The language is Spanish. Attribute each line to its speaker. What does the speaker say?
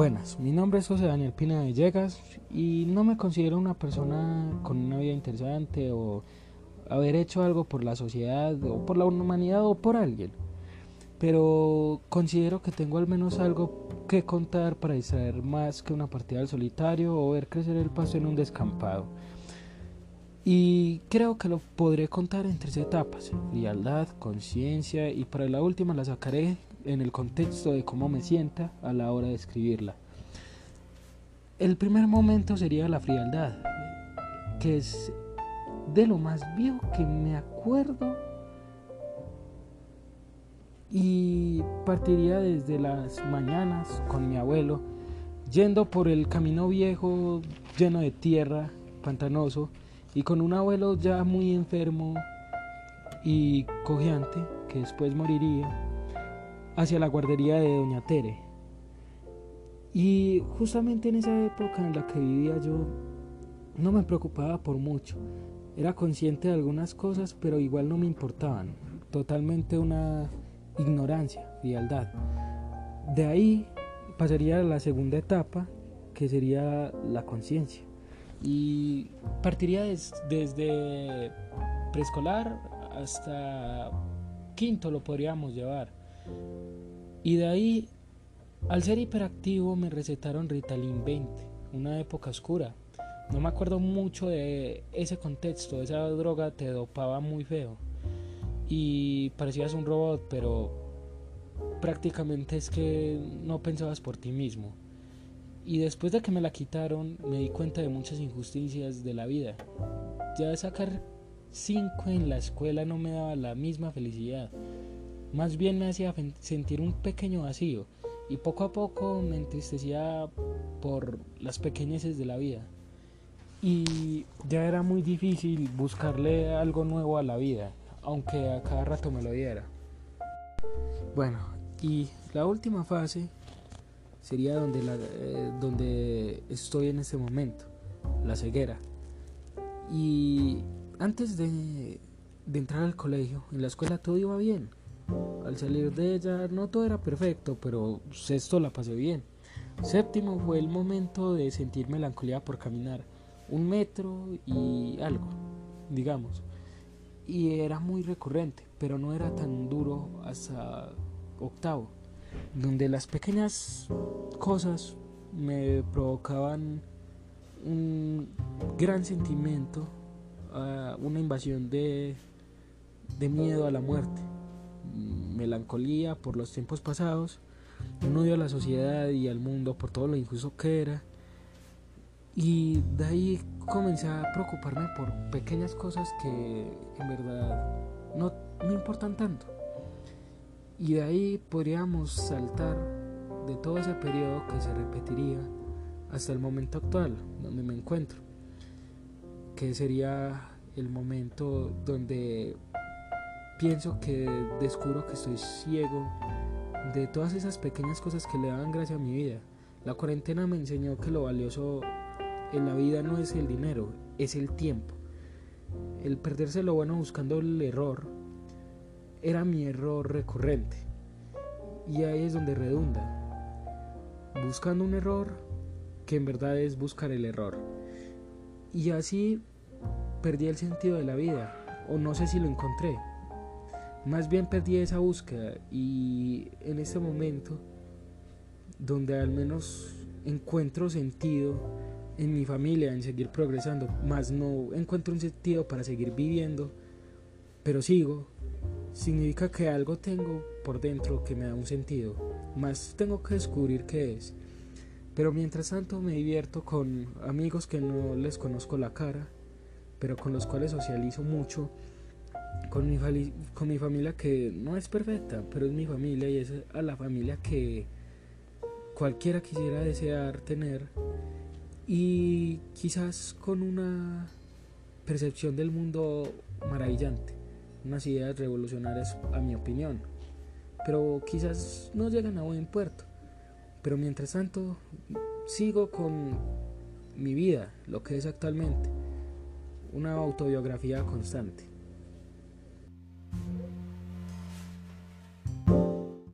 Speaker 1: Buenas, mi nombre es José Daniel Pina Villegas y no me considero una persona con una vida interesante o haber hecho algo por la sociedad o por la humanidad o por alguien. Pero considero que tengo al menos algo que contar para distraer más que una partida al solitario o ver crecer el paso en un descampado. Y creo que lo podré contar en tres etapas, frialdad, conciencia y para la última la sacaré en el contexto de cómo me sienta a la hora de escribirla. El primer momento sería la frialdad, que es de lo más viejo que me acuerdo y partiría desde las mañanas con mi abuelo yendo por el camino viejo lleno de tierra, pantanoso, y con un abuelo ya muy enfermo y cojeante, que después moriría, hacia la guardería de Doña Tere. Y justamente en esa época en la que vivía yo, no me preocupaba por mucho. Era consciente de algunas cosas, pero igual no me importaban. Totalmente una ignorancia, frialdad. De ahí pasaría a la segunda etapa, que sería la conciencia. Y partiría desde preescolar hasta quinto lo podríamos llevar. Y de ahí, al ser hiperactivo, me recetaron Ritalin 20, una época oscura. No me acuerdo mucho de ese contexto, esa droga te dopaba muy feo. Y parecías un robot, pero prácticamente es que no pensabas por ti mismo. Y después de que me la quitaron, me di cuenta de muchas injusticias de la vida. Ya sacar 5 en la escuela no me daba la misma felicidad. Más bien me hacía sentir un pequeño vacío y poco a poco me entristecía por las pequeñeces de la vida. Y ya era muy difícil buscarle algo nuevo a la vida, aunque a cada rato me lo diera. Bueno, y la última fase sería donde, eh, donde estoy en este momento, la ceguera. Y antes de, de entrar al colegio, en la escuela todo iba bien. Al salir de ella no todo era perfecto, pero sexto la pasé bien. Séptimo fue el momento de sentir melancolía por caminar un metro y algo, digamos. Y era muy recurrente, pero no era tan duro hasta octavo donde las pequeñas cosas me provocaban un gran sentimiento, ah, una invasión de, de miedo a la muerte, melancolía por los tiempos pasados, un odio a la sociedad y al mundo por todo lo injusto que era. Y de ahí comencé a preocuparme por pequeñas cosas que en verdad no me importan tanto. Y de ahí podríamos saltar de todo ese periodo que se repetiría hasta el momento actual, donde me encuentro, que sería el momento donde pienso que descubro que estoy ciego de todas esas pequeñas cosas que le dan gracia a mi vida. La cuarentena me enseñó que lo valioso en la vida no es el dinero, es el tiempo. El perderse lo bueno buscando el error era mi error recurrente. Y ahí es donde redunda. Buscando un error que en verdad es buscar el error. Y así perdí el sentido de la vida. O no sé si lo encontré. Más bien perdí esa búsqueda. Y en este momento, donde al menos encuentro sentido en mi familia, en seguir progresando, más no encuentro un sentido para seguir viviendo, pero sigo, significa que algo tengo por dentro que me da un sentido, más tengo que descubrir qué es. Pero mientras tanto me divierto con amigos que no les conozco la cara, pero con los cuales socializo mucho, con mi, con mi familia que no es perfecta, pero es mi familia y es a la familia que cualquiera quisiera desear tener y quizás con una percepción del mundo maravillante unas ideas revolucionarias a mi opinión, pero quizás no llegan a buen puerto. Pero mientras tanto, sigo con mi vida, lo que es actualmente, una autobiografía constante.